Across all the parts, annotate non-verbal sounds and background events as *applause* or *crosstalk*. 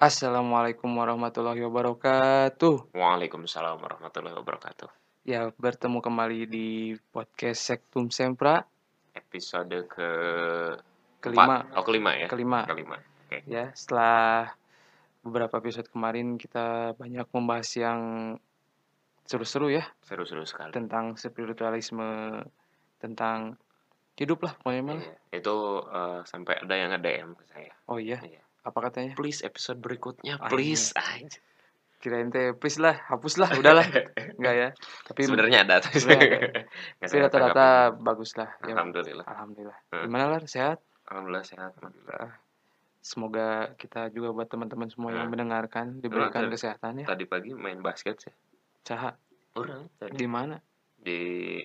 Assalamualaikum warahmatullahi wabarakatuh. Waalaikumsalam warahmatullahi wabarakatuh. Ya, bertemu kembali di podcast Sektum Sempra Episode ke kelima. empat. Oh kelima ya. Kelima. Kelima. Oke. Ya, setelah beberapa episode kemarin kita banyak membahas yang seru-seru ya Seru-seru sekali. tentang spiritualisme, tentang hidup lah pokoknya mah. Iya. Itu eh, sampai ada yang nge-DM ke saya. Oh iya, Iya. Apa katanya? Please episode berikutnya, Ah, please. Anjir. Kirain teh please lah, hapus lah, udahlah. *laughs* Enggak ya. Tapi Sebenarnya ada tapi *laughs* rata-rata bagus lah. Ya, Alhamdulillah. Alhamdulillah. Hmm. Gimana lah, sehat? Alhamdulillah sehat. Alhamdulillah. Semoga kita juga buat teman-teman semua yang Hmm. mendengarkan diberikan tadi- kesehatan ya. Tadi pagi main basket sih. Caha Orang tadi di mana? di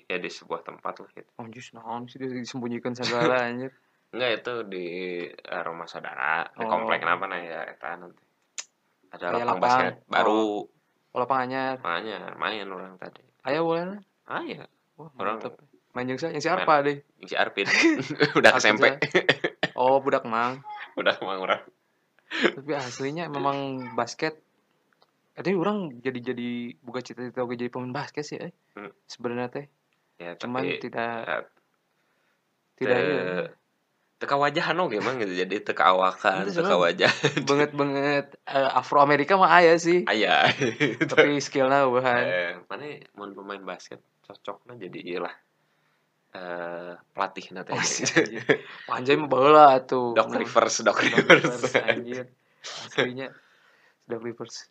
ya di sebuah tempat lah gitu. Oh, jus naon sih disembunyikan segala *laughs* anjir. Enggak itu di eh, rumah saudara, di Oh. komplek apa nah ya eta nanti. Ada Kayak lapang lapang. basket baru. Oh, lapang anyar. Makanya main orang tadi. Ayo boleh lah. Ah ya, Wah, Orang- mantep. Main jeung yang si Arpa deh. si Arpin. *laughs* Udah SMP. Oh, budak mang. *laughs* Udah mau orang. Tapi aslinya memang basket Tadi orang jadi-jadi buka cita-cita oke jadi pemain basket sih eh. Hmm. Sebenarnya teh Ya, cuman tapi tidak ya, tidak iya. Teka wajahan oke emang gitu. Jadi teka awakan, Itu teka wajah. banget banget Afro Amerika mah aya sih. Ayah. Tapi skillnya bukan. Eh, mana mau pemain basket cocoknya jadi iyalah eh pelatih nanti Oh, sih, anjir. Anjay mah bola tuh. Doc Rivers, Doc Rivers. Rivers, anjir. Aslinya Doc Rivers.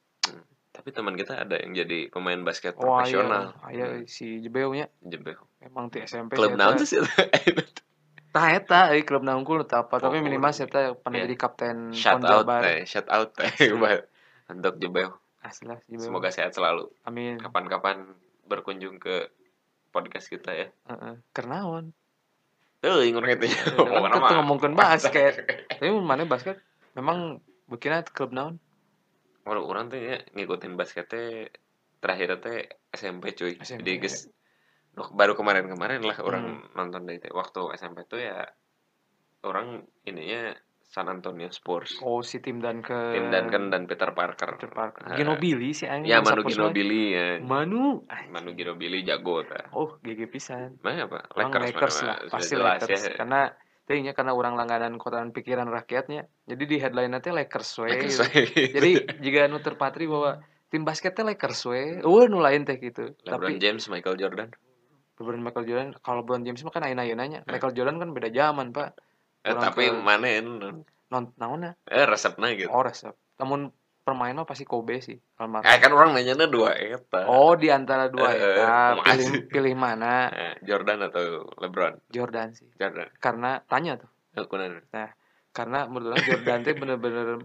Tapi teman kita ada yang jadi pemain basket Oh, profesional. aya, aya si Jebeu nya Jebel. emang di SMP Klub tuh sih? *laughs* Tah eta euy klub naungkul teu apa tapi Oh, minimal saya teh pernah iya. jadi kapten Shout Pon out, Jabar. eh, shout out eh, *laughs* buat untuk Jebel. Asli. Semoga sehat selalu. Amin. Kapan-kapan berkunjung ke podcast kita ya. Heeh. Kernaon? Tuh, ingat gitu ya. Kita ngomongkeun basket. *laughs* Tapi mana basket memang bikinnya klub naon? Waduh, orang tuh ya ngikutin basketnya terakhir teh SMP cuy. SMP. Jadi guys, baru kemarin-kemarin lah orang Hmm. nonton dari waktu SMP tuh ya orang ininya San Antonio Spurs. Oh si tim dan ke Tim Duncan dan Peter Parker. Peter Parker. Eh, Ginobili sih anjing. Ya Manu Ginobili ya. Manu. Manu Ginobili jago ta. Oh, GG pisan. Mana apa? Lakers, Lakers, mana, lah, pasti jelas Lakers. ya. Karena tadinya karena orang langganan kotaan pikiran rakyatnya. Jadi di headline nanti Lakers we. Lakers, gitu. Jadi jika nu terpatri bahwa tim basketnya Lakers we. Eueuh nu lain teh gitu. LeBron Tapi James, Michael Jordan. LeBron Michael Jordan kalau LeBron James mah kan ayeuna nanya. Michael Jordan kan beda zaman, Pak. Eh, tapi ke- mana yang Non naonna? eh resepnya gitu. Oh, resep. Namun permain mah pasti Kobe sih, almarhum. Eh kan orang nanya dua eta. Oh, di antara dua Eh, eta masih. pilih pilih mana? Eh, Jordan atau LeBron? Jordan sih. Jordan. Karena tanya tuh. Nanya. Karena menurut orang Jordan teh bener-bener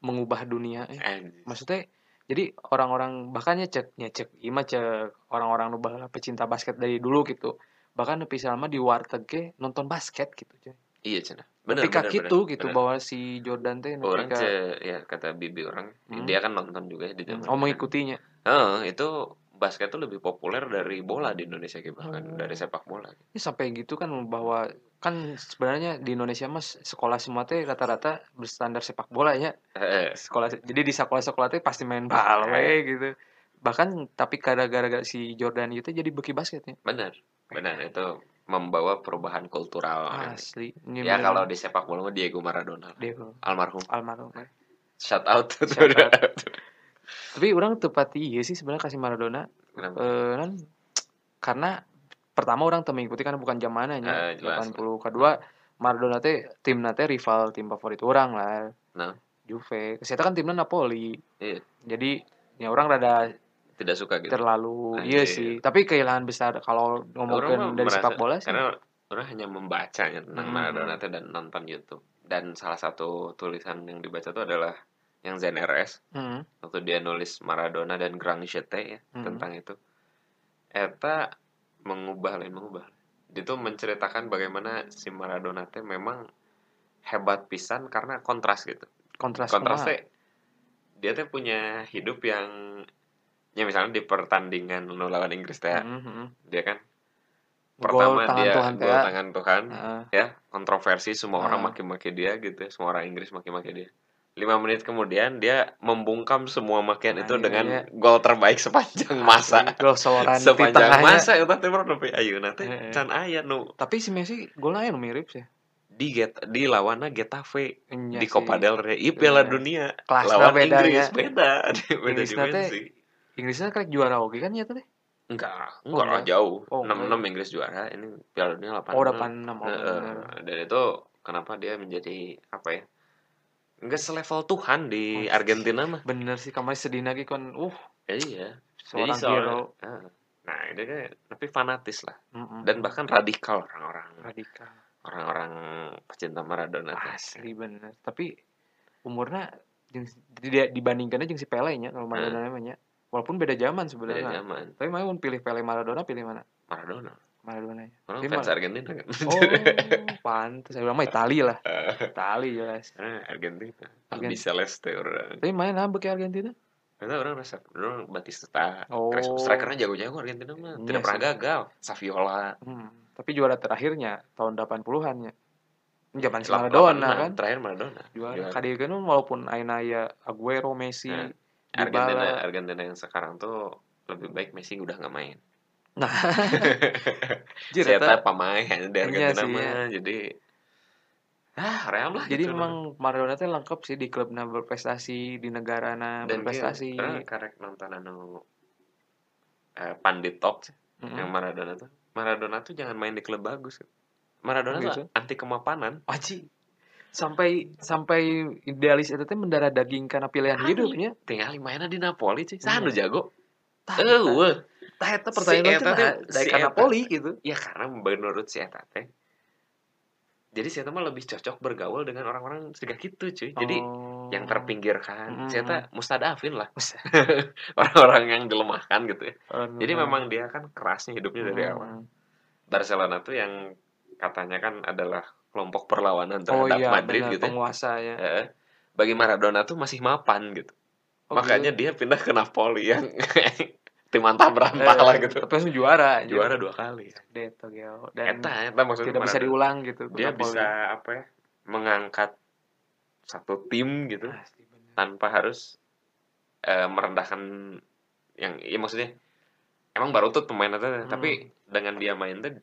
mengubah dunia. Eh. Anjir. Maksudnya jadi orang-orang bahkan nyecek nyecek ima cek orang-orang nu baheula pecinta basket dari dulu gitu. Bahkan nepi sama di warteg nonton basket gitu. coy. Iya cina. Bener, Ketika gitu bener, gitu bener. bahwa si Jordan teh orang ce, ya kata bibi orang Hmm. dia kan nonton juga ya di zaman oh itu. mengikutinya. Heeh, itu basket tuh lebih populer dari bola di Indonesia gitu bahkan Oh. dari sepak bola Ini sampai gitu kan bahwa kan sebenarnya di Indonesia mas sekolah semua teh rata-rata berstandar sepak bola ya. Sekolah jadi di sekolah-sekolah teh pasti main bal we gitu. Bahkan tapi gara-gara si Jordan itu jadi beki basketnya benar benar. Itu membawa perubahan kultural asli. Ini ya kalau di sepak bola mah Diego Maradona dia kok almarhum. Almarhum we. shout out Shout out. tapi orang tepati iya sih sebenarnya kasih Maradona. Kenapa? eh kan karena pertama orang tuh mengikuti kan bukan zamannya Eh, jelas. 80 kedua Maradona teh tim teh rival tim favorit orang lah Nah. Juve kesehatan kan timnya Napoli Iya. jadi ya orang rada tidak suka gitu terlalu Anjir. iya sih tapi kehilangan besar kalau ngomongin dari merasa- sepak bola sih karena orang hanya membacanya tentang Hmm. Maradona teh dan nonton YouTube dan salah satu tulisan yang dibaca itu adalah yang Zen RS Hmm, waktu dia nulis Maradona dan Grand Jete ya Hmm. tentang itu Eta mengubah lain mengubah. Dia tuh menceritakan bagaimana si Maradona teh memang hebat pisan karena kontras gitu. Kontras kontras teh dia teh punya hidup yang ya misalnya di pertandingan nu lawan Inggris teh ya, Hmm, dia kan Gol pertama tangan dia Tuhan gol ya. tangan Tuhan Heeh. ya. Kontroversi semua orang Ah. maki-maki dia gitu ya. Semua orang Inggris maki-maki dia lima menit kemudian dia membungkam semua makian Nah, itu iya, dengan iya. gol terbaik sepanjang masa Gol soloran di sepanjang tengahnya. masa itu teh nepi ayeuna teh Heeh. can aya nu Tapi si Messi golnya anu mirip sih. di get di lawanna Getafe Iya di. Copa del Rey Ih, Piala Iya. Dunia Kelasna lawan bedanya. Inggris beda *laughs* beda teh dimensi Inggrisnya kayak juara oke kan ya teh? enggak Oh, enggak lah enggak. jauh Oh, enam enggak. enam Inggris juara ini Piala Dunia 86 Oh, 86 oh, Heeh. bener. dan itu kenapa dia menjadi apa ya enggak selevel Tuhan di Oh, Argentina mah Bener sih kemarin sedih lagi kan. Uh, Ya, iya seorang Jadi soalnya- hero. Nah ini kan tapi fanatis lah Mm-mm. dan bahkan radikal orang-orang radikal. orang-orang pecinta Maradona. Asli bener. Tapi umurnya tidak dibandingkannya jeung si Pele nya kalau Maradona namanya. Walaupun beda zaman Beda sebenarnya. zaman Tapi mau pilih Pele Maradona pilih mana? Maradona Maradona nya. orang fans Mar- Argentina kan Oh, pantes. Saya bilang mah Itali lah. *laughs* Itali jelas. Ah, Argentina Argen- lebih celeste orang Tapi main apa ke Argentina? Karena orang rasa orang Batista Oh. strikernya jago-jago Argentina mah Iya tidak pernah gagal Saviola Hmm. Tapi juara terakhirnya tahun 80-an ya. Zaman si 86, Maradona kan. terakhir Maradona Juara. Kadi kan walaupun aina ya Aguero, Messi, Nah. Argentina Argentina yang sekarang tuh lebih baik Messi udah nggak main Nah. *laughs* Saya eta- Iya Argentina sih, mah ya. jadi ah ream lah Jadi gitu memang Maradona teh lengkap sih di klubnya berprestasi, di negarana dan berprestasi. dia karek nonton anu eh, pandit talk Mm-mm. yang Maradona tuh Maradona tuh jangan main di klub bagus Maradona Gitu. tuh anti kemapanan Waji. Sampai sampai idealis itu teh mendarah daging karena pilihan Asli. hidupnya. tinggal mainnya di Napoli sih Iya. sanu jago Tah, tah. Si pertanyaan eta teh teh- nah, dari si karena poli gitu. ya karena menurut si Eta teh jadi si Eta mah lebih cocok bergaul dengan orang-orang segala gitu cuy jadi Oh. yang terpinggirkan si Mm. Eta mustadafin lah *laughs* orang-orang yang dilemahkan gitu ya Oh, jadi memang dia kan kerasnya hidupnya dari Hmm. awal Barcelona tuh yang katanya kan adalah kelompok perlawanan Oh terhadap iya, Madrid benar, gitu ya. penguasa ya. Eh, bagi Maradona tuh masih mapan gitu Oh, makanya gitu. dia pindah ke Napoli yang *laughs* tim antah berantah Eh, lah gitu Tapi langsung juara. juara dua kali Deto Geo. Dan Eta, eta maksudnya tidak bisa diulang gitu. dia bisa apa ya mengangkat satu tim gitu Asli, bener. tanpa harus eh, merendahkan yang ya maksudnya emang baru tuh pemain itu Hmm. tapi dengan dia main tuh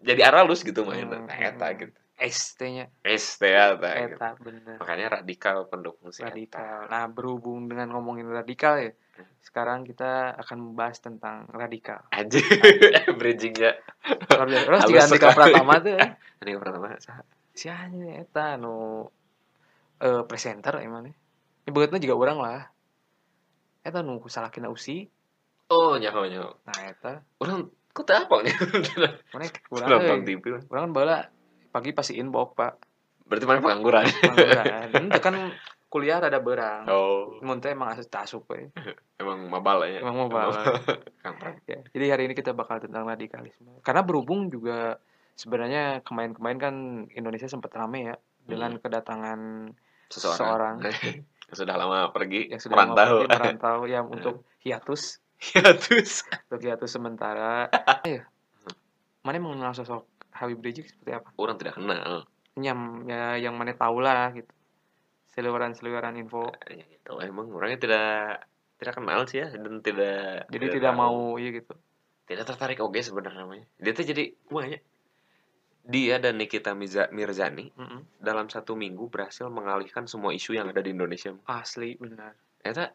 jadi aralus gitu main Hmm, nah, eta hmm. gitu ST-nya es teh eta gitu. Eta bener. makanya radikal pendukung si Eta. radikal. Nah, berhubung dengan ngomongin radikal ya, sekarang kita akan membahas tentang radikal. anjir bridgingnya Halus jika Andika. Pratama tuh, ini pertama saha? si anjing eta nu eh presenter emang nih. Nyebutnya juga orang lah. Eta nu salakina usi. oh nyaho nyaho Nah, eta orang kok tak apa nih *laughs* mana kurang. Orang kan bala pagi pasti inbox, Pak. berarti mana pengangguran Pengangguran. Ente kan kuliah rada berang. oh Mun teh emang asup tasuk we. *laughs* emang mabal ya Emang mabal. *laughs* Ya, jadi hari ini kita bakal tentang radikalisme. Karena berhubung juga sebenarnya kemarin-kemarin kan Indonesia sempat rame ya dengan kedatangan seseorang *laughs* yang sudah lama pergi yang sudah merantau mau pergi merantau ya untuk hiatus, hiatus untuk hiatus sementara. Ayo. Mana mengenal sosok Habib Rizik seperti apa? orang tidak kenal Nyam ya yang mana tahu lah gitu. Seliweran-seliweran info. ya gitu emang orangnya tidak tidak kenal sih ya dan tidak Jadi tidak tahu. mau iya gitu. tidak tertarik oke sebenarnya namanya dia tuh jadi banyak dia dan Nikita Miza, Mirzani Mm-mm. dalam satu minggu berhasil mengalihkan semua isu yang ada di Indonesia Asli benar. Eta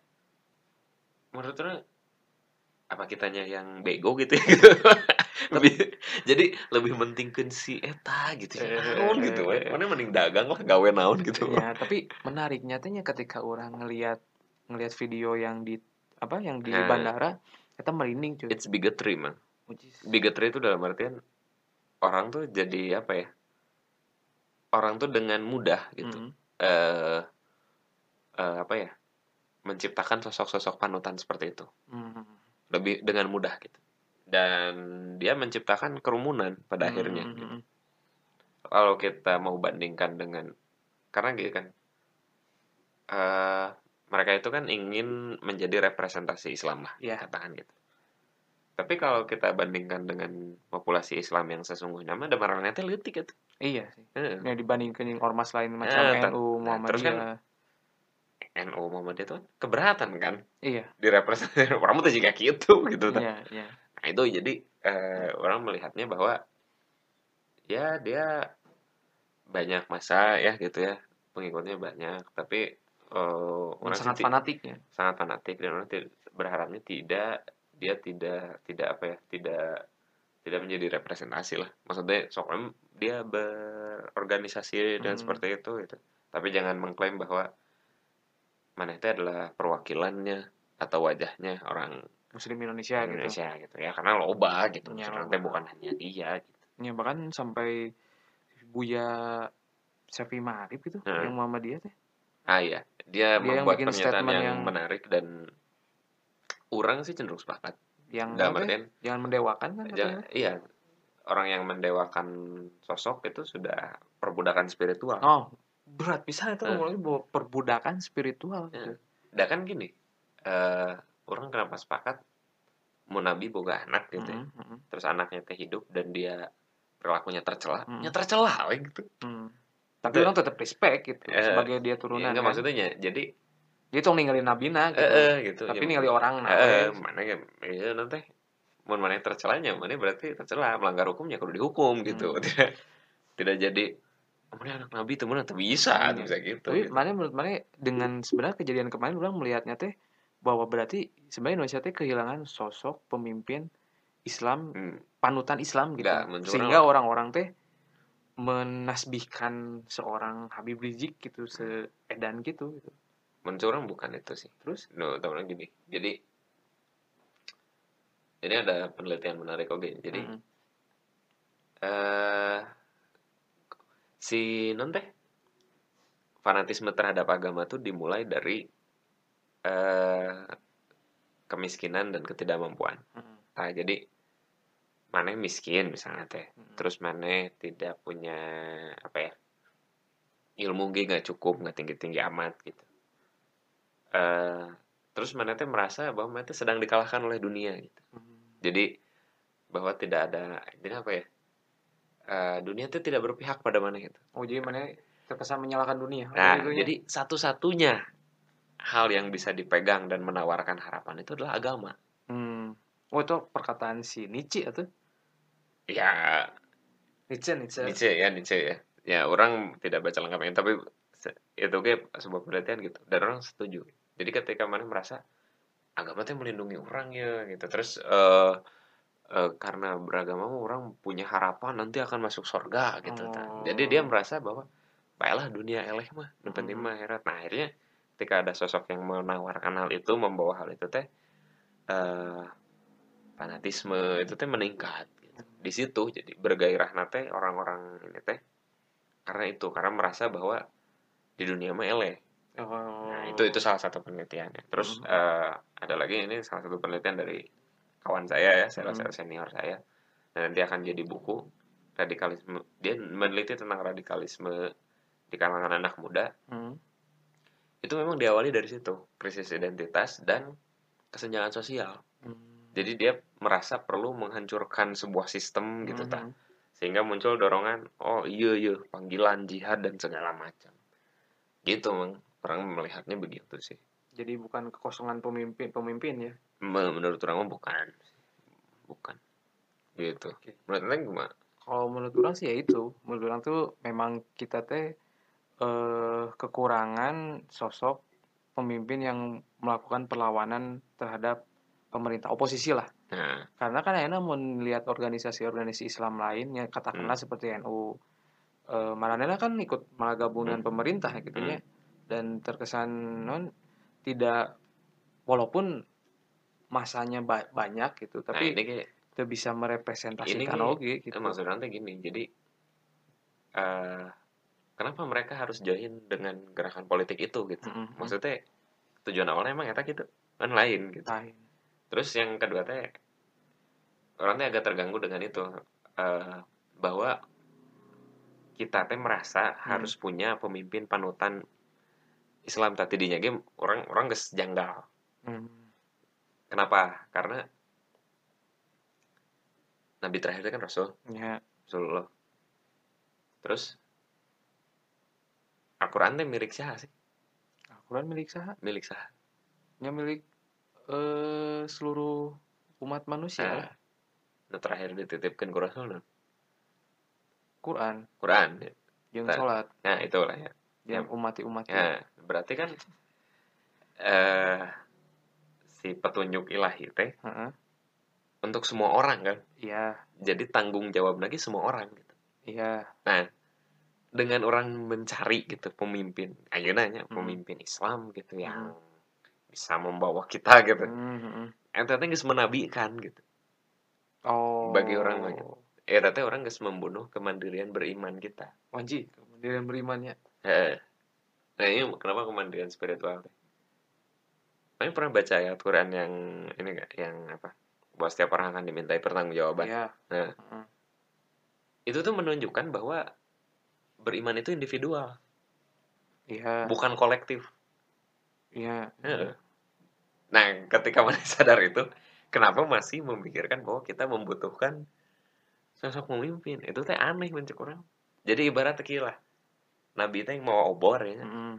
menurut orang apa kitanya yang bego gitu ya *laughs* lebih *laughs* jadi lebih mentingkan si eta gitu ya Eh, naon gitu we. mana mending dagang lah gawe naon gitu Ya, tapi menarik nyatanya ketika orang ngelihat ngelihat video yang di apa yang di Nah. bandara kita merinding cuy. it's bigotry man bigotry itu dalam artian orang tuh jadi apa ya orang tuh dengan mudah gitu Mm-mm. eh eh, apa ya menciptakan sosok-sosok panutan seperti itu Mm. lebih dengan mudah gitu dan dia menciptakan kerumunan pada akhirnya Mm, mm, mm. kalau kita mau bandingkan dengan karena gitu kan eh mereka itu kan ingin menjadi representasi Islam lah Iya. katakan gitu tapi kalau kita bandingkan dengan populasi Islam yang sesungguhnya mah demarangnya teh leutik gitu Iya sih. Ya dibandingkan yang ormas lain macam ter- NU, nah, terus Muhammadiyah. NU Muhammadiyah itu kan keberatan kan iya direpresentasi *laughs* orang tuh juga gitu gitu kan. iya iya Nah itu jadi eh, orang melihatnya bahwa ya dia banyak masa ya gitu ya pengikutnya banyak tapi eh, orang sangat sih ti- fanatiknya. sangat fanatik dan orang berharapnya tidak dia tidak tidak apa ya tidak tidak menjadi representasi lah. Maksudnya soalnya dia berorganisasi dan Hmm. seperti itu gitu. Tapi jangan mengklaim bahwa mana itu adalah perwakilannya atau wajahnya orang muslim Indonesia, gitu Indonesia gitu ya karena loba gitu Ya, loba. bukan hanya dia gitu. ya bahkan sampai Buya Syafi Marif gitu Hmm. yang Muhammadiyah teh ah iya dia, Dia yang membuat bikin pernyataan statement yang, yang- menarik dan orang sih cenderung sepakat yang dalam apa ya? jangan mendewakan kan jangan, katanya. iya orang yang mendewakan sosok itu sudah perbudakan spiritual oh berat bisa itu Hmm. bahwa perbudakan spiritual Ya. gitu. Kan gini eh orang kenapa sepakat mau nabi boga anak gitu ya. Mm, mm, terus anaknya teh hidup dan dia perilakunya tercela Hmm. ya tercela gitu mm. tapi Itu- orang tetap respect gitu Eh, sebagai dia ya, turunan enggak kan. maksudnya jadi dia tuh ninggalin nabina gitu eh, eh, gitu tapi Ya, ningali orang nah Eh, wes. mana ya, ya nanti mau mana yang tercelanya, mana berarti tercela melanggar hukumnya kudu dihukum gitu. Hmm. Tidak *laughs* tidak jadi "Oh, mana anak nabi temen atau bisa, Hmm. tuh bisa gitu. tapi gitu. mana menurut mana dengan sebenarnya kejadian kemarin orang melihatnya teh bahwa berarti sebenarnya Indonesia teh kehilangan sosok pemimpin Islam Hmm. panutan Islam gitu menurut sehingga orang-orang teh menasbihkan seorang Habib Rizik gitu seedan gitu, gitu. Menurut orang bukan itu sih. terus No, temen gini. Jadi ini ada penelitian menarik oke. Jadi mm, eh si non teh fanatisme terhadap agama tuh dimulai dari eh kemiskinan dan ketidakmampuan. mm, Nah, jadi mana miskin misalnya teh, mm. terus mana tidak punya apa ya ilmu gue nggak cukup, nggak tinggi tinggi amat gitu. eh terus mana teh merasa bahwa mana teh sedang dikalahkan oleh dunia gitu. Mm. Jadi bahwa tidak ada jadi apa ya? Eh, dunia itu tidak berpihak pada mana gitu. oh jadi mana terkesan menyalahkan dunia Nah, gitu ya. jadi satu-satunya hal yang bisa dipegang dan menawarkan harapan itu adalah agama. hmm. oh itu perkataan si Nietzsche atau Ya, Nietzsche Nietzsche Nietzsche ya Nietzsche ya ya orang tidak baca lengkapnya tapi itu kayak sebuah penelitian gitu dan orang setuju jadi ketika mana merasa agama itu melindungi orang ya gitu terus eh eh, karena beragama orang punya harapan nanti akan masuk surga gitu. Oh. jadi dia merasa bahwa baiklah dunia eleh mah penting Hmm. mah akhirat nah akhirnya ketika ada sosok yang menawarkan hal itu membawa hal itu teh eh fanatisme itu teh meningkat gitu. di situ jadi bergairah nate orang-orang ini teh karena itu karena merasa bahwa di dunia mah eleh oh. nah itu itu salah satu penelitiannya terus Hmm. eh, ada lagi ini salah satu penelitian dari kawan saya ya salah Hmm. satu senior saya dan nanti akan jadi buku radikalisme dia meneliti tentang radikalisme di kalangan anak muda Hmm. Itu memang diawali dari situ krisis identitas dan kesenjangan sosial. Hmm. jadi dia merasa perlu menghancurkan sebuah sistem gitu ta sehingga muncul dorongan oh iya iya panggilan jihad dan segala macam. Gitu mang. Orang melihatnya begitu sih. Jadi bukan kekosongan pemimpin pemimpin ya? Me- menurut orang bukan bukan. Gitu. Oke. menurut anda gimana? Kalau menurut orang sih ya itu. Menurut orang tuh memang kita teh eh kekurangan sosok pemimpin yang melakukan perlawanan terhadap pemerintah oposisi lah. Nah. Karena kan enak mau melihat organisasi-organisasi Islam lain yang katakanlah Hmm. seperti NU eh Maranena kan ikut malah gabung dengan Hmm. pemerintah gitu ya dan terkesan non tidak walaupun masanya ba- banyak gitu nah tapi ini kayak itu bisa merepresentasikan Ini- oke gitu. maksud nanti gini jadi eh kenapa mereka harus join dengan gerakan politik itu gitu Mm-mm. maksudnya tujuan awalnya emang eta gitu kan lain gitu lain Terus yang kedua teh orangnya agak terganggu dengan itu eh, bahwa kita teh merasa harus punya pemimpin panutan Islam tadi dinya ge orang orang geus janggal. Hmm. Kenapa? Karena Nabi terakhir kan Rasul ya Rasulullah. Terus Al-Quran teh mirip siapa sih? Al-Quran Quran milik saha milik saha nya milik eh seluruh umat manusia nah, lah. nu terakhir dititipkan ku Rasul? Quran Quran ya. jeung Nah. salat nah itulah ya yang umat umat ya berarti kan eh si petunjuk ilahi teh Heeh. untuk semua orang kan iya jadi tanggung jawab lagi semua orang gitu iya nah dengan orang mencari gitu pemimpin ayeuna nya Hmm. pemimpin Islam gitu yang bisa membawa kita gitu Hmm, hmm. ente teh geus menabikan gitu oh Bagi orang mah gitu. eh teh orang geus membunuh kemandirian beriman kita wajib kemudian berimannya Heeh. Nah ini kenapa kemandirian spiritual teh? Kalian pernah baca ayat Quran yang ini gak? Yang apa? Bahwa setiap orang akan dimintai pertanggungjawaban. iya Nah, Heeh. itu tuh menunjukkan bahwa beriman itu individual, iya bukan kolektif. iya Heeh. Nah, ketika mana sadar itu, kenapa masih memikirkan bahwa kita membutuhkan sosok pemimpin? Itu teh aneh mencek orang. Jadi ibarat lah, Nabi teh yang mau obor ya. Heeh.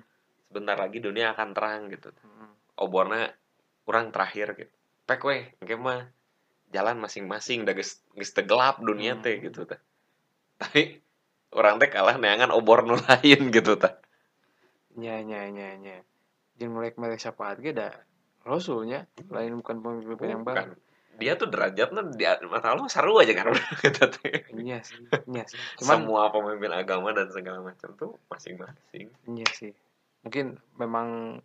Sebentar lagi dunia akan terang gitu. Heeh. oborna kurang terakhir gitu pek weh mah jalan masing-masing udah geus gelap dunia Hmm. teh gitu tah tapi orang teh kalah neangan obor nu lain gitu tah. Nya nya nya nya. Jeung melek melek syafaat ge da rasulnya lain bukan pemimpin yang baru. Dia tuh derajatnya di mata Allah seru aja kan *laughs* gitu teh. Iya sih iya sih. Cuman semua pemimpin agama dan segala macam tuh masing-masing. Iya sih. Mungkin memang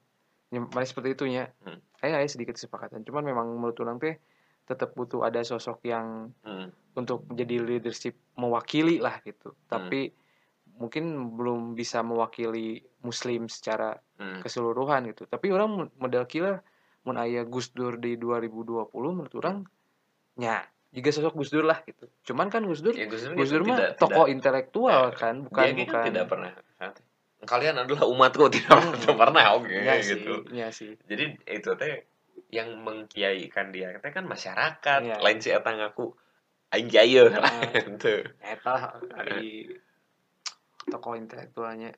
mana seperti itu ya Hmm. saya ada sedikit kesepakatan. Cuman memang menurut orang teh tetap butuh ada sosok yang hmm. untuk menjadi leadership mewakili lah gitu Hmm. tapi mungkin belum bisa mewakili muslim secara Hmm. keseluruhan gitu tapi orang model kira mun aya Gus Dur di 2020 menurut orang nya juga sosok Gus Dur lah gitu cuman kan Gus Dur Ya, Gus Dur, Gus Dur mah tidak- tokoh tidak- intelektual Eh, kan dia bukan kan bukan tidak pernah kalian adalah umatku *laughs* tidak Hmm. pernah oke Iya sih, gitu iya sih jadi itu teh yang mengkiaikan dia teh kan masyarakat Iya. lain si eta ngaku lah *laughs* Nah. gitu eta lah dari tokoh intelektualnya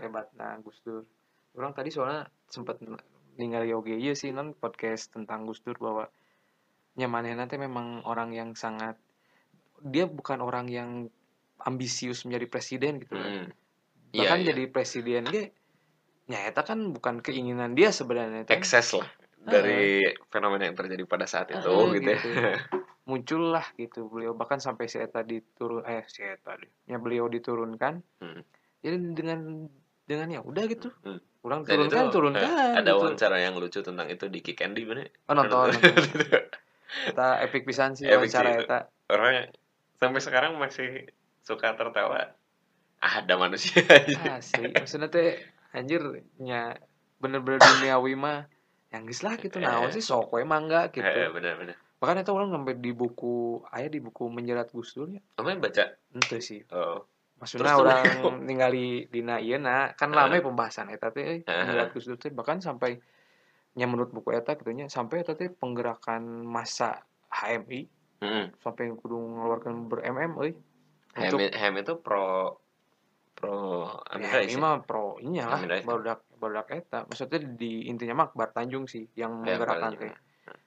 hebat nah Gus Dur orang tadi soalnya sempat ningali oge ieu sih non podcast tentang Gus Dur bahwa nyamannya nanti memang orang yang sangat dia bukan orang yang ambisius menjadi presiden gitu loh. Hmm. Iya, bahkan iya. jadi presiden ge nyata kan bukan keinginan dia sebenarnya teh. ekses lah dari fenomena yang terjadi pada saat itu Heeh, gitu, ya. *laughs* muncullah gitu beliau. Bahkan sampai si eta diturun eh si eta deh ya beliau diturunkan. Hmm. jadi dengan dengan ya udah gitu. Hmm. orang Dan itu, turunkan eh, turunkan ada gitu. wawancara yang lucu tentang itu di Kick Andy bener oh, nonton, *laughs* nonton. eta epic pisan sih Epic wawancara sih. eta. Orang sampai sekarang masih suka tertawa. Ada manusia. Asli maksudnya teh anjir nya bener-bener duniawi mah yang lah gitu nah sih sok mangga gitu. Eh, bener-bener bahkan itu orang sampai di buku ayah di buku menjerat Gus Dur ya. Kamu baca? Ente sih. Oh. Maksudnya Terus orang ningali dina ieu na kan Heeh. lama pembahasan eta teh eh, menjerat Gus Dur teh. Bahkan sampai nya menurut buku eta gitu nya sampai eta teh penggerakan masa HMI hmm. sampai kudu ngeluarkan ber MM euy. Ham itu pro pro Amin Ya, ini ya? mah pro inya lah Amin Rais. Barudak eta maksudnya di intinya mah Akbar Tanjung sih yang Ya, menggerakkan teh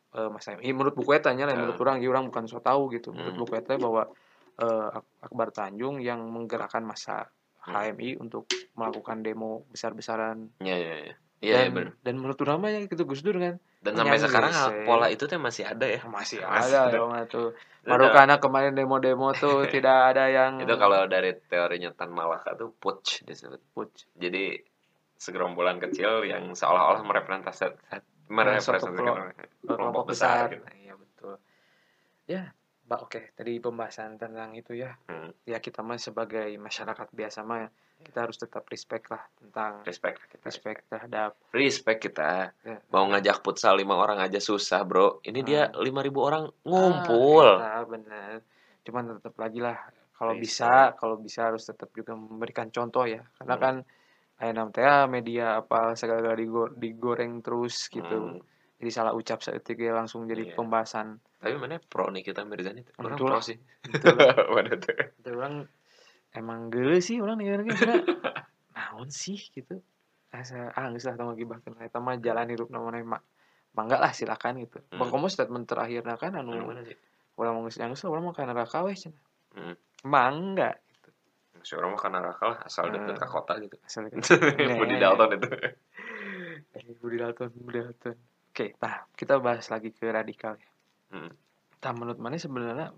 eh Mas. Ini menurut buku eta nya lah Ya. menurut orang ieu orang bukan so tahu gitu menurut Hmm. buku eta bahwa Ak- Akbar Tanjung yang menggerakkan masa Hmm. HMI untuk melakukan demo besar-besaran Iya iya iya. Iya iya, dan bener. dan menurut orang mah ya gitu Gus Dur kan Dan sampai sekarang eh. pola itu tuh masih ada ya. masih Masih ada dong tuh Itu baru karena kemarin demo-demo tuh *laughs* tidak ada yang Itu kalau dari teorinya Tan Malaka tuh putsch disebut. Putsch. Jadi segerombolan kecil yang seolah-olah merepresentasi merepresentasikan kelompok- besar. besar. gitu. Iya betul. Ya, Mbak oke. Tadi pembahasan tentang itu ya. Hmm. Ya kita mah sebagai masyarakat biasa mah kita harus tetap respect lah tentang Respect kita. respect terhadap Respect kita. ya, Mau ngajak futsal lima orang aja susah, Bro. Ini dia Hmm. lima ribu orang ngumpul. Ah, iya, benar. Cuman tetap lagi lah kalau Respect. bisa kalau bisa harus tetap juga memberikan contoh ya. Karena Hmm. kan ayam teh media apa segala digo- digoreng terus gitu. Hmm. Jadi salah ucap seketika langsung jadi Iya. pembahasan. Tapi mana pro Nikita Mirzani tuh? Orang pro sih. Waduh *laughs* tuh. Orang emang gele sih orang nih karena *laughs* naon sih gitu asa ah geus lah tong ngagibahkeun eta mah jalan hidup namanya mak mangga lah silakan gitu Hmm. hmm. komo statement terakhirna kan anu mana sih urang mah geus nyanggeus urang mah ka neraka we cenah Hmm. mangga si orang mah karena nakal lah asal Hmm. deket ke kota gitu asal *laughs* Budi Dalton itu Eh, Budi Dalton, Budi Dalton. Oke, nah kita bahas lagi ke radikal ya. Hmm. Nah, menurut mana sebenarnya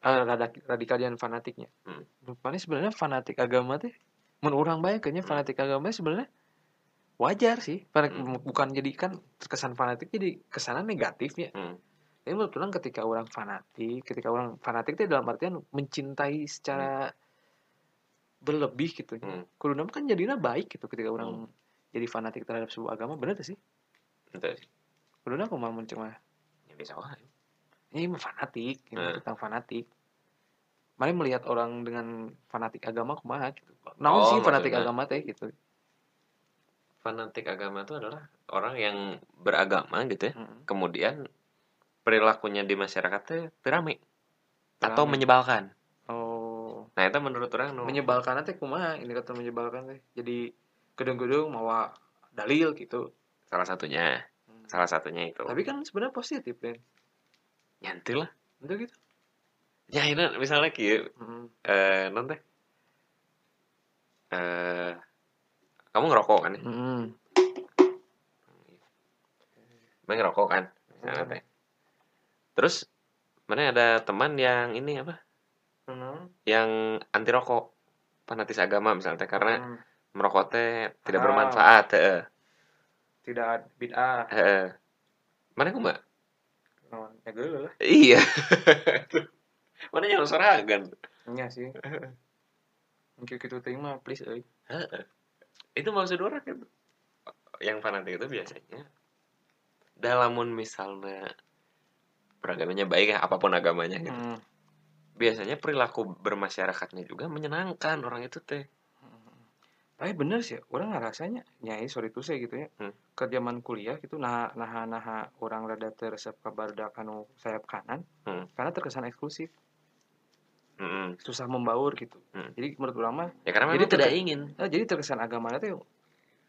radak- radikal dan fanatiknya. Hmm. Menurut mana sebenarnya fanatik agama teh menurut orang baik kayaknya Hmm. fanatik agama teh sebenarnya wajar sih. Fana- Hmm. Bukan jadi kan kesan fanatik jadi kesanan negatif ya. Hmm. Tapi menurut orang ketika orang fanatik, ketika orang fanatik itu dalam artian mencintai secara berlebih gitu. Hmm. Kuduna mah kan jadinya baik gitu ketika orang jadi fanatik terhadap sebuah agama, bener gak sih? Entah sih Kuduna aku mau cuma ya bisa lah ini mah fanatik, ini Hmm. tentang fanatik. Mari melihat orang dengan fanatik agama kumaha gitu. Namun Oh, sih fanatik maksudnya. agama teh gitu. fanatik agama itu adalah orang yang beragama gitu ya Mm. kemudian perilakunya di masyarakat teh atau menyebalkan nah itu menurut orang nu menyebalkan teh kumaha? Ini kata menyebalkan teh. Jadi gedung-gedung mawa dalil gitu. salah satunya Hmm. salah satunya itu Tapi kan sebenarnya positif kan. nyantil lah Itu gitu. ya ini misalnya kieu Mm. eh non teh eh kamu ngerokok kan ya? Mm. Emang ngerokok kan misalnya Hmm. teh terus mana ada teman yang ini apa Mm. yang anti rokok fanatis agama misalnya karena Mm. merokok teh tidak Ah. bermanfaat heeh tidak bid'ah. heeh mana kumaha Oh, ya lah. iya *laughs* mana yang sorangan Iya sih. Mungkin teh mah please euy. itu maksud orang itu yang fanatik itu biasanya dalamun misalnya beragamanya baik ya apa pun agamanya gitu Mm. Biasanya perilaku bermasyarakatnya juga menyenangkan orang itu teh Tapi bener sih, orang ngerasanya nyai sorry tuh saya gitu ya. Hmm. Ke zaman kuliah gitu nah nah nah orang rada teresep kabar anu sayap kanan Hmm. karena terkesan eksklusif, Mm-mm. susah membaur gitu. Hmm. Jadi menurut ulama, ya karena Jadi tidak ingin nah, jadi terkesan agamanya tuh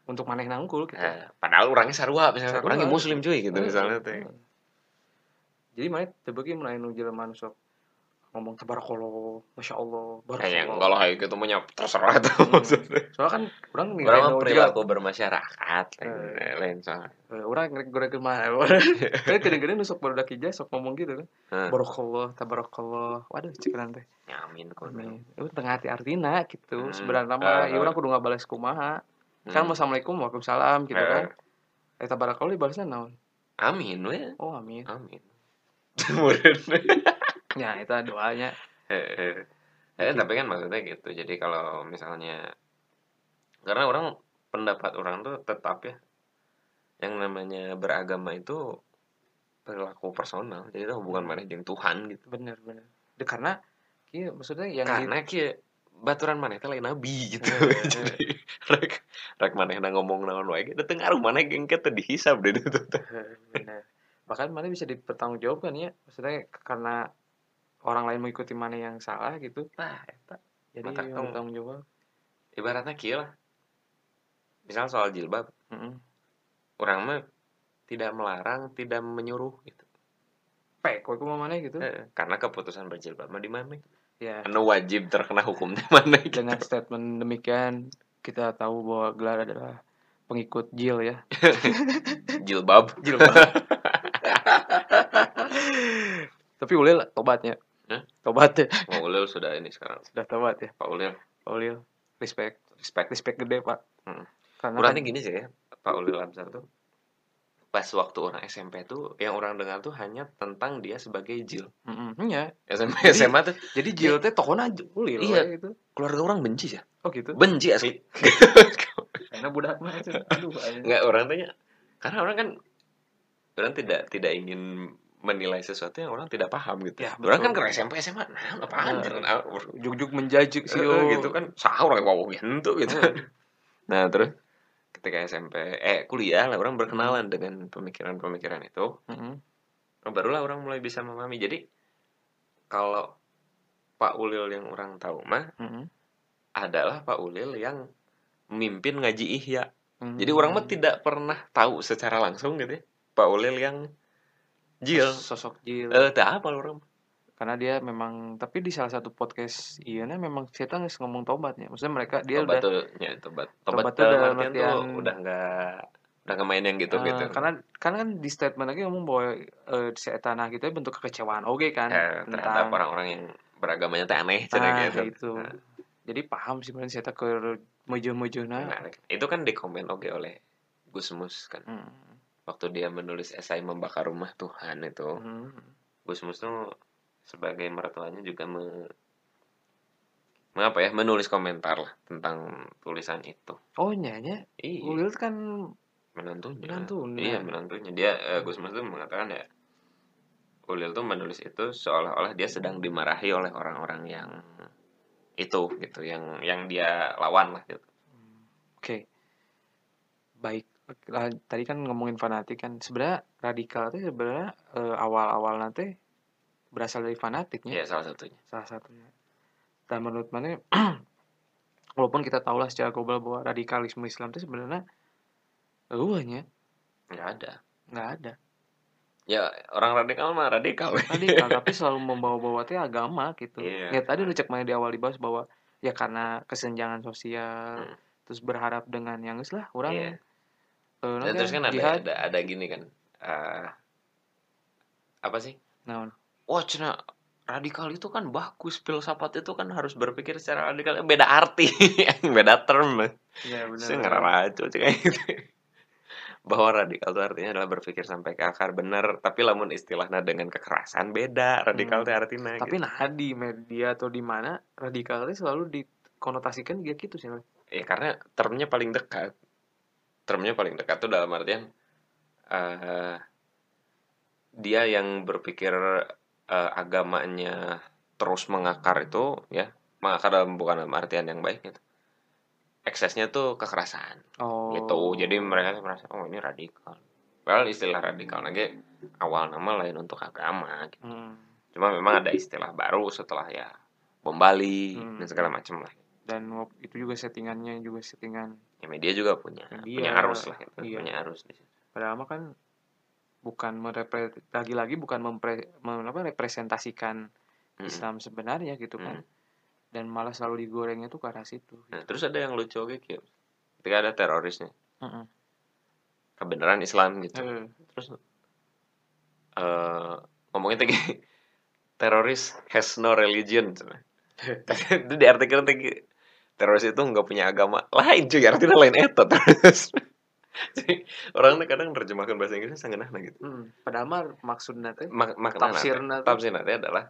untuk maneh nangkul gitu. Eh, padahal orangnya sarua misalnya Sarua. orangnya muslim cuy gitu Eh, misalnya teh eh. Jadi maneh tebeuki mulai nu jelema sok ngomong tabarakallah, masya Allah, barakallah. kalau kayak gitu punya terserah tuh Hmm. maksudnya Soalnya kan orang nih orang perilaku bermasyarakat lain, Eh. lain soalnya Eh, orang ngerek goreng mah kan kadang-kadang nusuk baru dak ijazah sok ngomong gitu kan Hah. barakallah tabarakallah waduh cikeran teh nyamin kok Amin. itu tengah hati artina gitu Hmm. sebenarnya mah Eh, ya orang kudu ngabalas kumaha kan Hmm. assalamualaikum waalaikumsalam gitu Eh. kan eh tabarakallah dibalasnya naon amin we oh amin amin Kemudian ya itu doanya Eh, eh, tapi kan maksudnya gitu. Jadi kalau misalnya karena orang pendapat orang tuh tetap ya yang namanya beragama itu perilaku personal. Jadi itu hubungan mana jeung Tuhan gitu. bener bener De, karena iya maksudnya yang di- Karena kieu baturan maneh teh lain nabi gitu. Eh, eh. *laughs* Jadi rek rek manehna ngomong naon wae teu ngaruh maneh geng teh dihisab deh itu bener bahkan mana bisa dipertanggungjawabkan ya maksudnya karena orang lain mengikuti mana yang salah gitu Nah, eta jadi Mata kamu. bertanggung jawab ibaratnya kieu lah. Misal soal jilbab, Mm-mm. orang mah tidak melarang, tidak menyuruh gitu. pek kok mau mana gitu Eh, karena keputusan berjilbab mah di mana? ya Anu wajib terkena hukumnya *laughs* mana gitu. dengan statement demikian kita tahu bahwa gelar adalah pengikut Jil ya *laughs* Jilbab. jilbab *laughs* tapi Ulil tobatnya Hah? tobat ya Pak Ulil sudah ini sekarang. sudah tobat ya Pak Ulil. Pak Ulil respect Respect. respect gede pak Hmm. karena Kurangnya kan- gini sih ya, Pak Ulil Absar tuh. Pas waktu orang SMP tuh, yang orang dengar tuh hanya tentang dia sebagai Jil. Mm-mm, iya. SMP Jadi- SMA tuh jadi Jil teh tokohna Ulil Iya. gitu keluarga orang benci ya. oh gitu Benci asli. karena *laughs* budak mah aduh aja. Enggak orang tanya. Karena orang kan orang tidak tidak ingin menilai sesuatu yang orang tidak paham gitu. Ya, orang kan betul. ke SMP SMA, nah apaan Nah. jangan ah, juk-juk menjajik sih yo. gitu kan sahur kayak wow gitu gitu *laughs* nah terus ketika SMP eh kuliah lah orang berkenalan dengan pemikiran-pemikiran itu Mm-mm. barulah orang mulai bisa memahami jadi kalau Pak Ulil yang orang tahu mah Mm-mm. adalah Pak Ulil yang memimpin ngaji ihya jadi orang mah tidak pernah tahu secara langsung gitu ya Pak Ulil yang jil. Sosok Jil. Eh tak apa orang? Karena dia memang tapi di salah satu podcast iya memang kita nggak ngomong tobatnya maksudnya mereka dia tobat udah tuh ya tobat. Tobat tobat tuh dalam artian tuh udah nggak udah nggak main yang gitu eh, gitu. karena karena kan di statement lagi ngomong bahwa eh, si tanah kita bentuk kekecewaan. Oke kan? Eh, tentang orang-orang yang beragamanya teh aneh nah, gitu. itu. Nah, jadi paham sih berarti saya ke mejo-mejo nah menarik. itu kan dikomen oke oleh Gusmus kan. Hmm, waktu dia menulis esai membakar rumah Tuhan itu hmm. Gusmus tuh sebagai mertuanya juga me, mengapa ya menulis komentar lah tentang tulisan itu oh nyanya iya Ulil kan menantunya Menantunya. iya menantunya dia eh, Gusmus tuh mengatakan ya Ulil tuh menulis itu seolah-olah dia sedang dimarahi oleh orang-orang yang itu gitu yang yang dia lawan lah gitu Oke. Baik. Tadi kan ngomongin fanatik kan. Sebenarnya radikal itu sebenarnya eh, awal-awal nanti berasal dari fanatiknya ya salah satunya salah satunya. Dan menurut mana *clears throat* walaupun kita tahu lah secara global bahwa radikalisme Islam itu sebenarnya eueuhnya nggak ada nggak ada. ya orang radikal mah radikal *laughs* Radikal tapi selalu membawa-bawa teh agama gitu. Iya. Ya tadi udah cek mana di awal dibahas bahwa ya karena kesenjangan sosial Hmm. terus berharap dengan yang lah orang Iya. Terus kan ada, jihad. ada ada gini kan eh, apa sih Naon? wah cina radikal itu kan bagus filsafat itu kan harus berpikir secara radikal beda arti *laughs* beda term Iya benar. saya kayak gitu *laughs* bahwa radikal itu artinya adalah berpikir sampai ke akar benar tapi lamun istilahnya dengan kekerasan beda radikal Hmm. itu artinya Tapi gitu. nah di media atau di mana radikal itu selalu dikonotasikan dia gitu sih. Ya karena termnya paling dekat termnya paling dekat tuh dalam artian eh dia yang berpikir eh, agamanya terus mengakar itu ya mengakar dalam bukan dalam artian yang baik gitu eksesnya tuh kekerasan Oh. gitu jadi mereka tuh merasa oh ini radikal Padahal istilah radikal lagi awal nama lain untuk agama gitu. Hmm. cuma memang ada istilah baru setelah ya bom Bali Hmm. dan segala macam lah Dan itu juga settingannya juga settingan. Ya media juga punya Media, punya arus lah gitu. iya. punya arus di situ. Padahal mah kan bukan merepre lagi-lagi bukan mempre, mem- apa, representasikan Mm-mm. Islam sebenarnya gitu kan. Mm. Dan malah selalu digorengnya tuh ke arah situ. Nah, terus ada yang lucu oke gitu. Ketika ada terorisnya, Heeh. kebenaran Islam gitu. Eh, Terus eh ngomongin tadi *laughs* teroris has no religion. *laughs* itu di artikel tadi teroris itu nggak punya agama lain cuy artinya lain itu terus Jadi, orang tuh kadang terjemahkan bahasa Inggrisnya sangat nah gitu hmm. Padahal mah maksudnya teh Mak makna Tafsirna tafsir adalah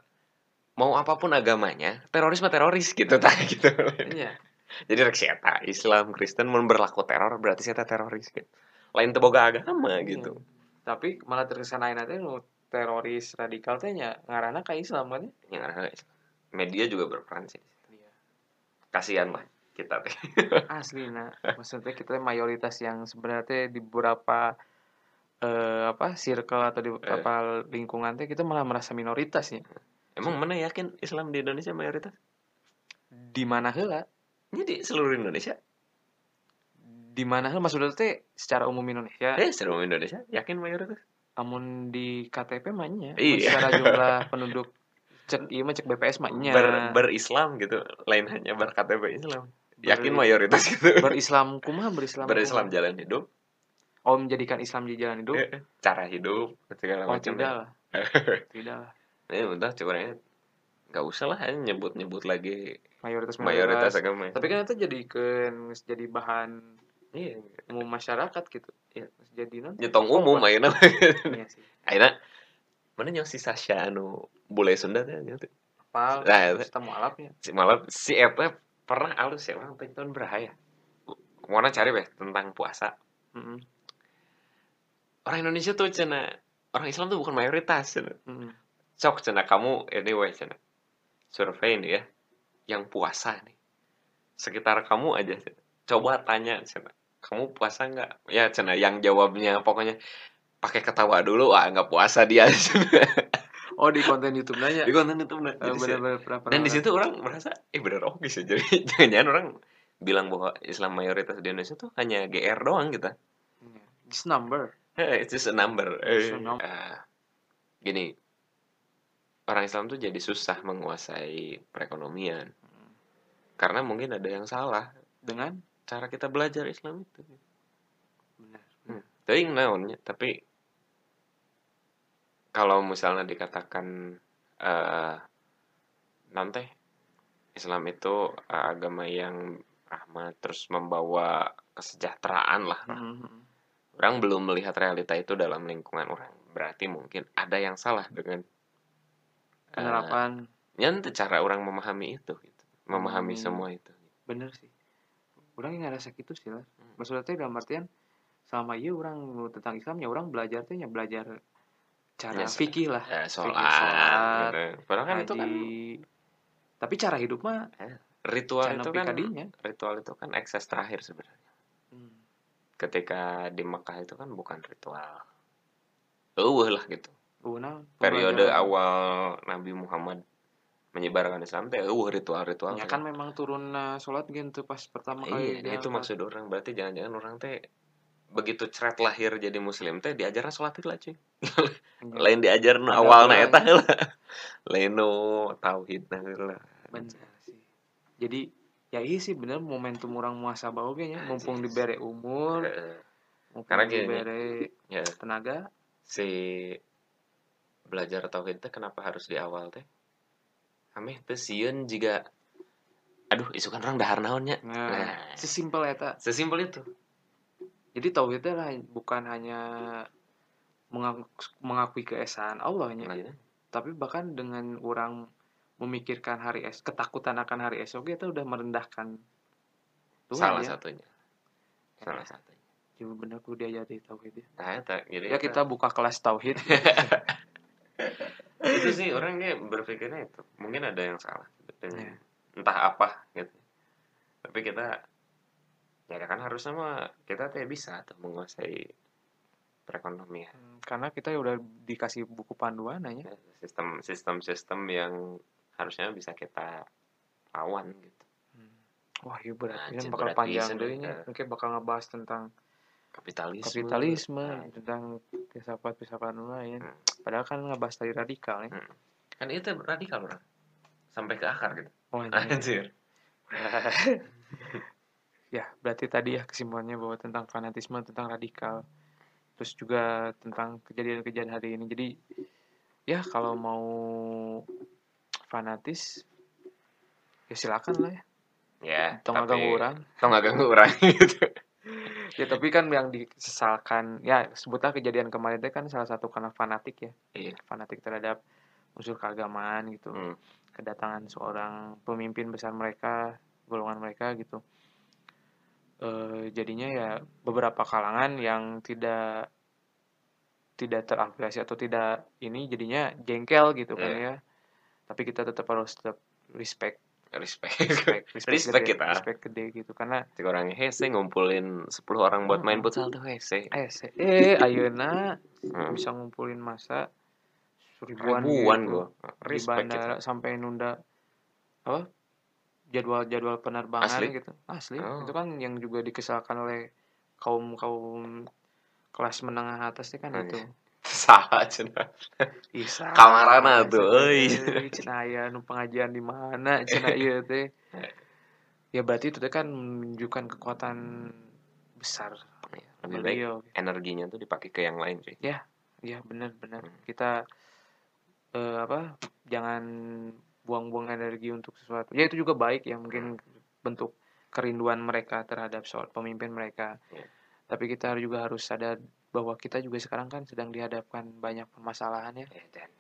mau apa pun agamanya teroris mah teroris gitu tak *laughs* gitu iya. jadi rek si eta Islam Kristen mun berlaku teror berarti si eta teroris gitu lain teboga agama gitu Tapi malah terkesan lain teh nu teroris radikal teh nya ngaranna ka Islam kan ya? yang ada media juga berperan sih Iya. Kasihan lah kita teh. *laughs* Asli nah maksudnya kita mayoritas yang sebenarnya di beberapa eh, apa circle atau di beberapa lingkungan teh kita malah merasa minoritas ya emang mana yakin Islam di Indonesia mayoritas? Di mana heula? Ini di seluruh Indonesia? Di mana heula? Maksudnya teh secara umum Indonesia? Eh seluruh Indonesia yakin mayoritas? Namun di KTP mah Iya. secara jumlah penduduk cek iya mah cek BPS mah nya Ber, berislam gitu. Lain hanya berKTP Islam. Yakin Ber- mayoritas gitu. *laughs* Berislam kumaha berislam berislam kumaha? jalan hidup. Oh menjadikan Islam di jalan hidup? Eh, cara hidup segala oh macam tidak lah. *laughs* Tidak lah. Ya udah coba nggak usah lah hanya nyebut nyebut lagi mayoritas mayoritas agama. Tapi kan itu jadikan jadi bahan iya. umum masyarakat gitu. Iya. jadi nanti nyetong umum iya ayeuna mana yang si Sasha anu bule Sunda teh gitu Pal, Nah, kita mau alapnya si malam si eta pernah alus ya orang teh tahun berapa ya mau cari beh? Tentang puasa. Mm-mm, orang Indonesia tuh cina orang Islam tuh bukan mayoritas cina. Mm-mm. sok cina kamu anyway cina survei nih ya yang puasa nih. Sekitar kamu aja cina. coba tanya cina kamu puasa nggak? Ya cina yang jawabnya pokoknya pakai ketawa dulu ah nggak puasa dia *laughs* oh di konten YouTube nanya di konten itu bener. Eh, Jadi sih- bener-bener pernah dan di situ orang merasa eh bener oke sih *laughs* jadi jangan-jangan orang bilang bahwa Islam mayoritas di Indonesia tuh hanya GR doang kita. Iya. Just number. Eh, It's just a number. Just a Eh, number. ah, gini, orang Islam tuh jadi susah menguasai perekonomian karena mungkin ada yang salah Dengan cara kita belajar Islam itu. benar. Hmm. Tapi naonnya, tapi kalau misalnya dikatakan eh nanti Islam itu eh, agama yang rahmat terus membawa kesejahteraan lah. Mhm. Orang belum melihat realita itu dalam lingkungan orang. Berarti mungkin ada yang salah dengan eh, Penerapan nyantai cara orang memahami itu gitu. Memahami Hmm. semua itu. bener sih. Orang yang ngerasa gitu sih lah. Hmm. Maksudnya dalam artian sama iya orang tentang Islam ya orang belajar teh ya belajar cara Ya, fikih lah. Eh, sholat, sholat, gitu. Padahal kan itu kan. Tapi cara hidup mah ritual Jangan itu kan kadinya. ritual itu kan ekses terakhir sebenarnya. hmm, ketika di Mekah itu kan bukan ritual. Eueuh lah gitu. uh, naon, Periode pembelajaran. awal Nabi Muhammad menyebarkan Islam teh eueuh ritual-ritual. Ya kan memang turun uh, sholat gitu pas pertama Iya, kali nah itu maksud orang. Berarti jangan-jangan orang teh begitu ceret lahir jadi muslim teh diajarna sholat lah cuy. Iya, Lain diajar nu Ada awalna apa eta lah. Lain nu tauhid lah. bener sih. Jadi ya iya sih bener momentum orang muasabah oge nya mumpung dibere umur, mumpung Karena gini, dibere Ya, tenaga. si belajar tauhid teh kenapa harus di awal teh? Ameh teh sieun juga aduh isukan orang dahar naonnya. Nah, Nah. sesimpel eta. Sesimpel itu. Jadi tauhidnya lah bukan hanya mengaku, mengakui keesaan Allahnya, Nah, tapi bahkan dengan orang memikirkan hari es, ketakutan akan hari esok itu udah merendahkan Tuhan salah ya. satunya. Salah satunya. Jadi bener kudu diajari tauhid ya. Nah, jadi Ya eta- kita buka kelas tauhid. *laughs* itu sih orangnya berpikirnya itu. Mungkin ada yang salah dengan Iya. entah apa gitu. Tapi kita ya kan harusnya mah kita teh bisa tuh menguasai perekonomian. Hmm, Karena kita ya udah dikasih buku panduan aja. Ya, sistem sistem sistem yang harusnya bisa kita lawan gitu Wah, iya berat. Nah, Ini anjir, bakal berat panjang pisan, deh ya. ini. Mungkin bakal ngebahas tentang kapitalisme kapitalisme, Nah, tentang filsafat-filsafat lain. Hmm. Padahal kan ngebahas dari radikal ya. kan itu radikal orang sampai ke akar gitu Oh, ini. *laughs* anjir *laughs* ya, berarti tadi ya kesimpulannya bahwa tentang fanatisme, tentang radikal. Terus juga tentang kejadian-kejadian hari ini. Jadi ya kalau mau fanatis ya silakan lah ya. ya ganggu orang. nggak ganggu orang *laughs* gitu Ya tapi kan yang disesalkan ya sebutlah kejadian kemarin itu kan salah satu karena fanatik ya. Iya. Fanatik terhadap unsur keagamaan gitu. Hmm. Kedatangan seorang pemimpin besar mereka, golongan mereka gitu. Eh jadinya ya beberapa kalangan yang tidak tidak terafiliasi atau tidak ini jadinya jengkel gitu kan Iya. ya. Tapi kita tetap harus tetap respect, respect respect, Respect gede, kita. respect gede gitu karena Cik orangnya hese ngumpulin 10 orang buat main futsal tuh hese eh se- eh ayeuna Hmm. bisa ngumpulin masa ribuan, ribuan gitu. gua di respect bandara gitu sampai nunda apa jadwal-jadwal penerbangan Asli? gitu asli Oh. itu kan yang juga dikesalkan oleh kaum kaum kelas menengah atas itu kan Oh, itu iya. *laughs* salah Isa *laughs* Kamarana tuh, euy. cina aya nu pengajian di mana cina ieu *laughs* teh ya berarti itu kan menunjukkan kekuatan besar Iya, lebih baik beliau energinya tuh dipakai ke yang lain cuy Iya benar-benar Hmm. kita eh, apa jangan buang-buang energi untuk sesuatu. Ya itu juga baik ya mungkin bentuk kerinduan mereka terhadap soal pemimpin mereka. Iya. Tapi kita juga harus sadar bahwa kita juga sekarang kan sedang dihadapkan banyak permasalahan ya.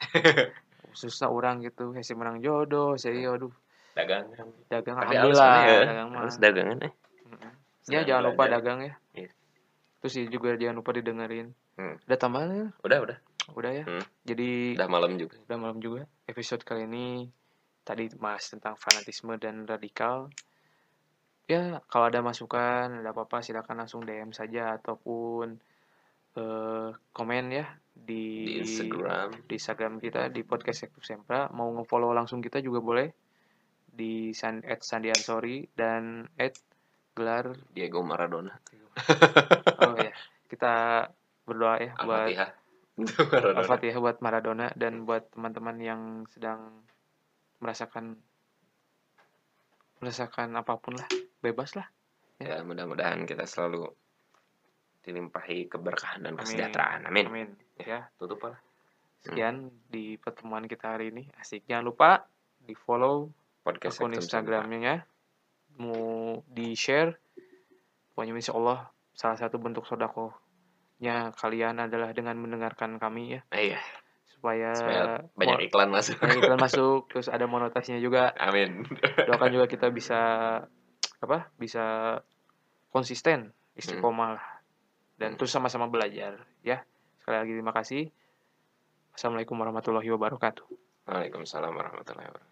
*laughs* Khususnya orang gitu, hesi menang jodoh, saya aduh dagang dagang tapi alhamdulillah ya dagang mah. harus dagangan eh. Ya Sedang jangan lupa dagang ya. Iya. Terus ya juga jangan lupa didengerin. Hmm. Udah tambahan ya? udah udah Udah ya. Hmm. Jadi udah malam juga udah malam juga episode kali ini tadi bahas tentang fanatisme dan radikal. Ya kalau ada masukan ada apa-apa silakan langsung DM saja ataupun eh, komen ya di di Instagram. di Instagram kita di podcast Sektor Sempra. Mau ngefollow langsung kita juga boleh di san, at Sandiansori dan at gelar Diego Maradona. *laughs* Oh ya kita berdoa ya buat. Al-Fatihah *laughs* buat Maradona dan buat teman-teman yang sedang merasakan merasakan apa pun lah bebas lah ya mudah-mudahan kita selalu dilimpahi keberkahan dan Amin. kesejahteraan. Amin. Amin. Ya tutup lah. sekian di pertemuan kita hari ini. Asik. Jangan lupa di follow podcast akun Instagramnya. Mau di share pokoknya insya Allah salah satu bentuk sodakohnya kalian adalah dengan mendengarkan kami ya. Iya supaya, supaya banyak iklan masuk. banyak iklan *laughs* masuk terus ada monetasinya juga. Amin. Doakan juga kita *laughs* bisa apa bisa konsisten istiqomah lah. Dan Hmm. terus sama-sama belajar ya. Sekali lagi terima kasih. Assalamualaikum warahmatullahi wabarakatuh. Waalaikumsalam warahmatullahi wabarakatuh